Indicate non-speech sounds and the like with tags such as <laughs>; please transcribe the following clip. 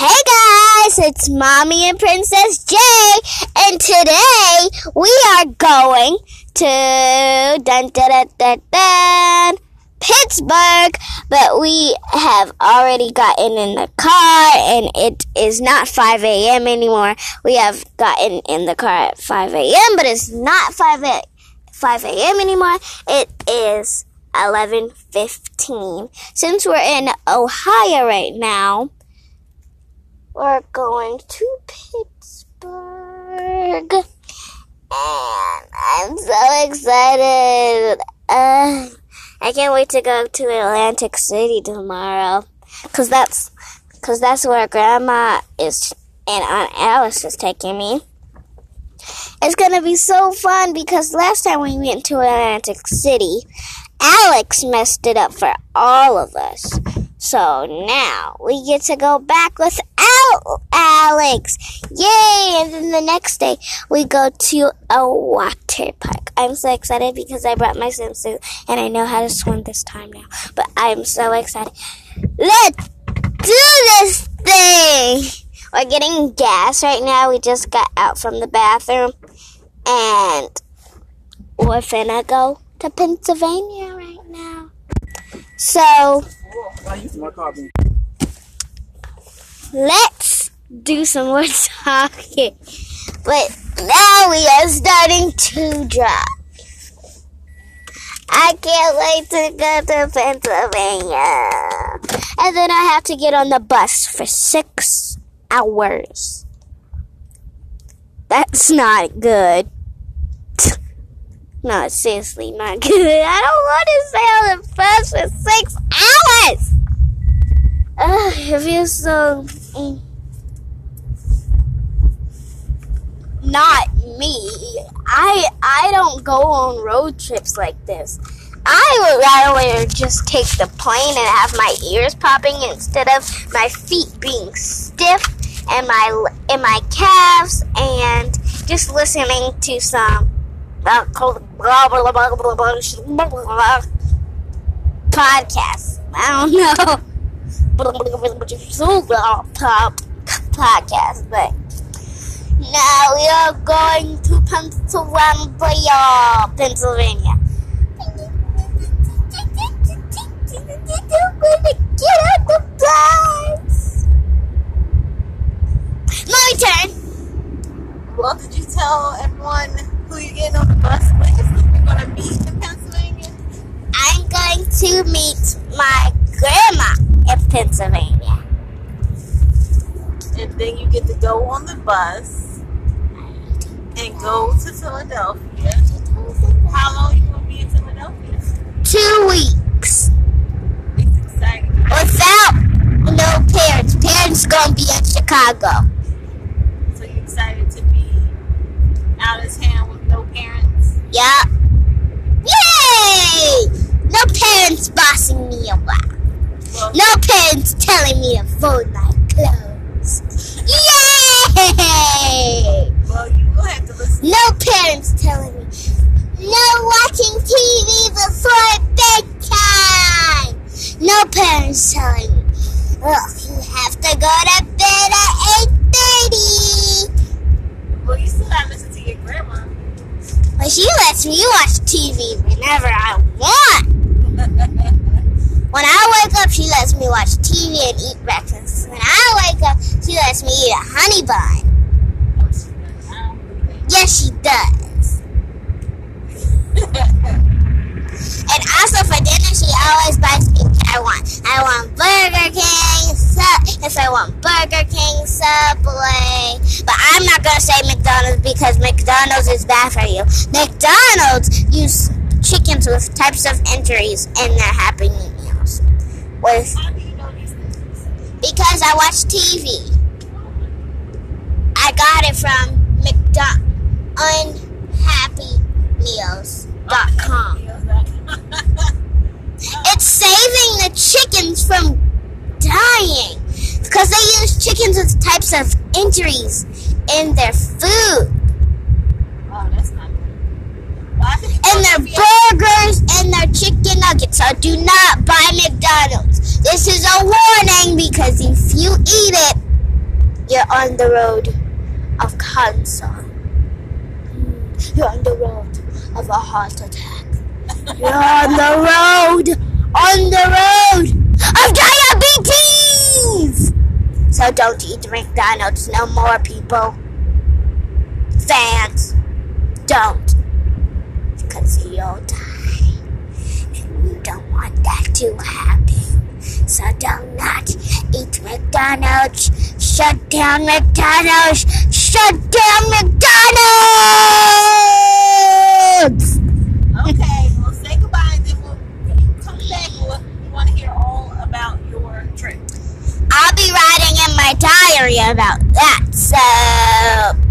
Hey guys, it's Mommy and Princess J, and today we are going to dun, dun, dun, dun, Pittsburgh, but we have already gotten in the car and it is not 5 a.m. anymore. We have gotten in the car at 5 a.m., but it's not 5 a, 5 a.m. anymore. It is 11:15. Since we're in Ohio right now, we're going to Pittsburgh. And I'm so excited. Uh, I can't wait to go to Atlantic City tomorrow. Cause that's, cause that's where grandma is and Aunt Alice is taking me. It's gonna be so fun because last time we went to Atlantic City, Alex messed it up for all of us. So now we get to go back Alex. Yay! And then the next day we go to a water park. I'm so excited because I brought my swimsuit and I know how to swim this time now. But I'm so excited. Let's do this thing! We're getting gas right now. We just got out from the bathroom and we're finna go to Pennsylvania right now. So let's do some more <laughs> talking. But now we are starting to drive. I can't wait to go to Pennsylvania. And then I have to get on the bus for six hours. That's not good. No, seriously, not good. <laughs> I don't want to stay on the bus for six hours. Ugh, it feels so. Mm. Not me. I I don't go on road trips like this. I would rather just take the plane and have my ears popping instead of my feet being stiff and my and my calves and just listening to some uh, blah blah blah blah blah blah blah podcast. I don't know. podcast, but now we are going to Pennsylvania, Pennsylvania. Get out the bus. My turn. Well, did you tell everyone who you're getting on the bus with? You're going to meet in Pennsylvania? I'm going to meet my grandma in Pennsylvania. And then you get to go on the bus and go to Philadelphia. How long you to be in Philadelphia? Two weeks. It's exciting. Without no parents. Parents gonna be in Chicago. So you excited to be out of town with no parents? Yeah. Yay! No parents bossing me around. Well, No parents telling me to fold no watching TV before bedtime. No parents telling me, ugh, you have to go to bed at 8.30. Well, you still got to listen to your grandma. But she lets me watch TV whenever I want. <laughs> When I wake up, she lets me watch TV and eat breakfast. When I wake up, she lets me eat a honey bun. Oh, she does. I don't believe that. Yes, she does. If I want Burger King, Subway. But I'm not gonna say McDonald's because McDonald's is bad for you. McDonald's use chickens with types of injuries in their Happy Meals. With because I watch TV. I got it from McDo- unhappymeals.com. It's saving the chickens from dying because they use chickens with types of injuries in their food, Oh, that's not good. Well, I think in their burgers, and their chicken nuggets. So do not buy McDonald's. This is a warning because if you eat it, You're on the road of cancer. Hmm. You're on the road of a heart attack. <laughs> You're on the road, on the road of diabetes! So don't eat McDonald's no more, people. Fans, don't. Because you'll die. And you don't want that to happen. So do not eat McDonald's. Shut down McDonald's. Shut down McDonald's! Okay, well, say goodbye, and then we'll come back. We'll, we want to hear all about your trip. I'll be writing in diary about that. So